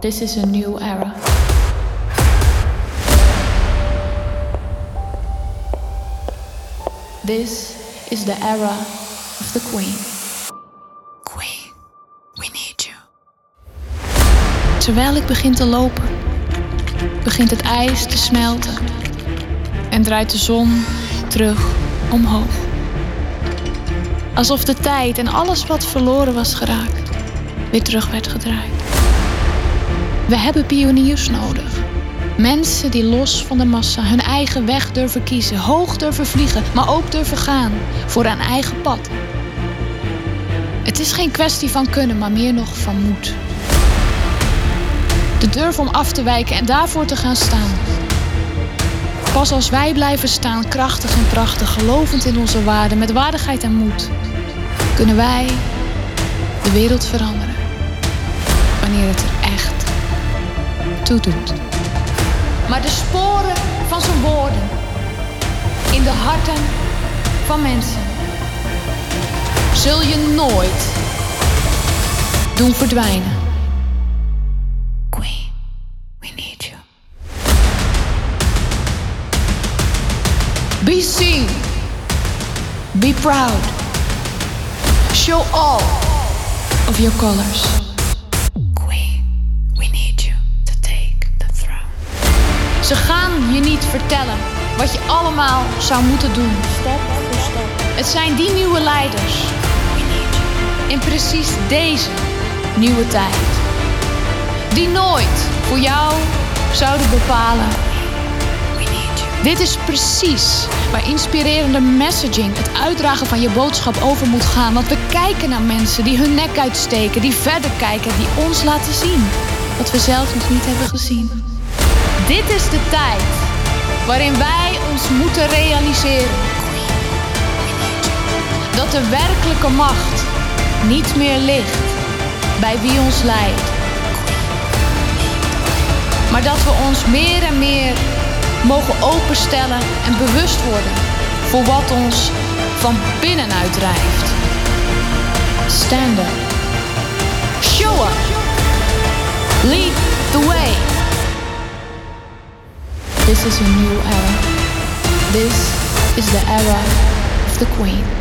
This is a new era. This is the era of the Queen. Queen, we need you. Terwijl ik begin te lopen, begint het ijs te smelten en draait de zon terug omhoog. Alsof de tijd en alles wat verloren was geraakt, weer terug werd gedraaid. We hebben pioniers nodig. Mensen die los van de massa hun eigen weg durven kiezen, hoog durven vliegen, maar ook durven gaan voor een eigen pad. Het is geen kwestie van kunnen, maar meer nog van moed. De durf om af te wijken en daarvoor te gaan staan. Pas als wij blijven staan, krachtig en prachtig, gelovend in onze waarden, met waardigheid en moed, kunnen wij de wereld veranderen. Wanneer het er echt toe doet. Maar de sporen van zijn woorden in de harten van mensen zul je nooit doen verdwijnen. Queen, we need you. Be seen. Be proud. Show all of your colors. Niet vertellen wat je allemaal zou moeten doen. Step voor step. Het zijn die nieuwe leiders in precies deze nieuwe tijd. Die nooit voor jou zouden bepalen. Dit is precies waar inspirerende messaging, het uitdragen van je boodschap over moet gaan. Want we kijken naar mensen die hun nek uitsteken, die verder kijken, die ons laten zien wat we zelf nog niet hebben gezien. Dit is de tijd waarin wij ons moeten realiseren dat de werkelijke macht niet meer ligt bij wie ons leidt. Maar dat we ons meer en meer mogen openstellen en bewust worden voor wat ons van binnenuit drijft. Stand up. This is a new era. This is the era of the Queen.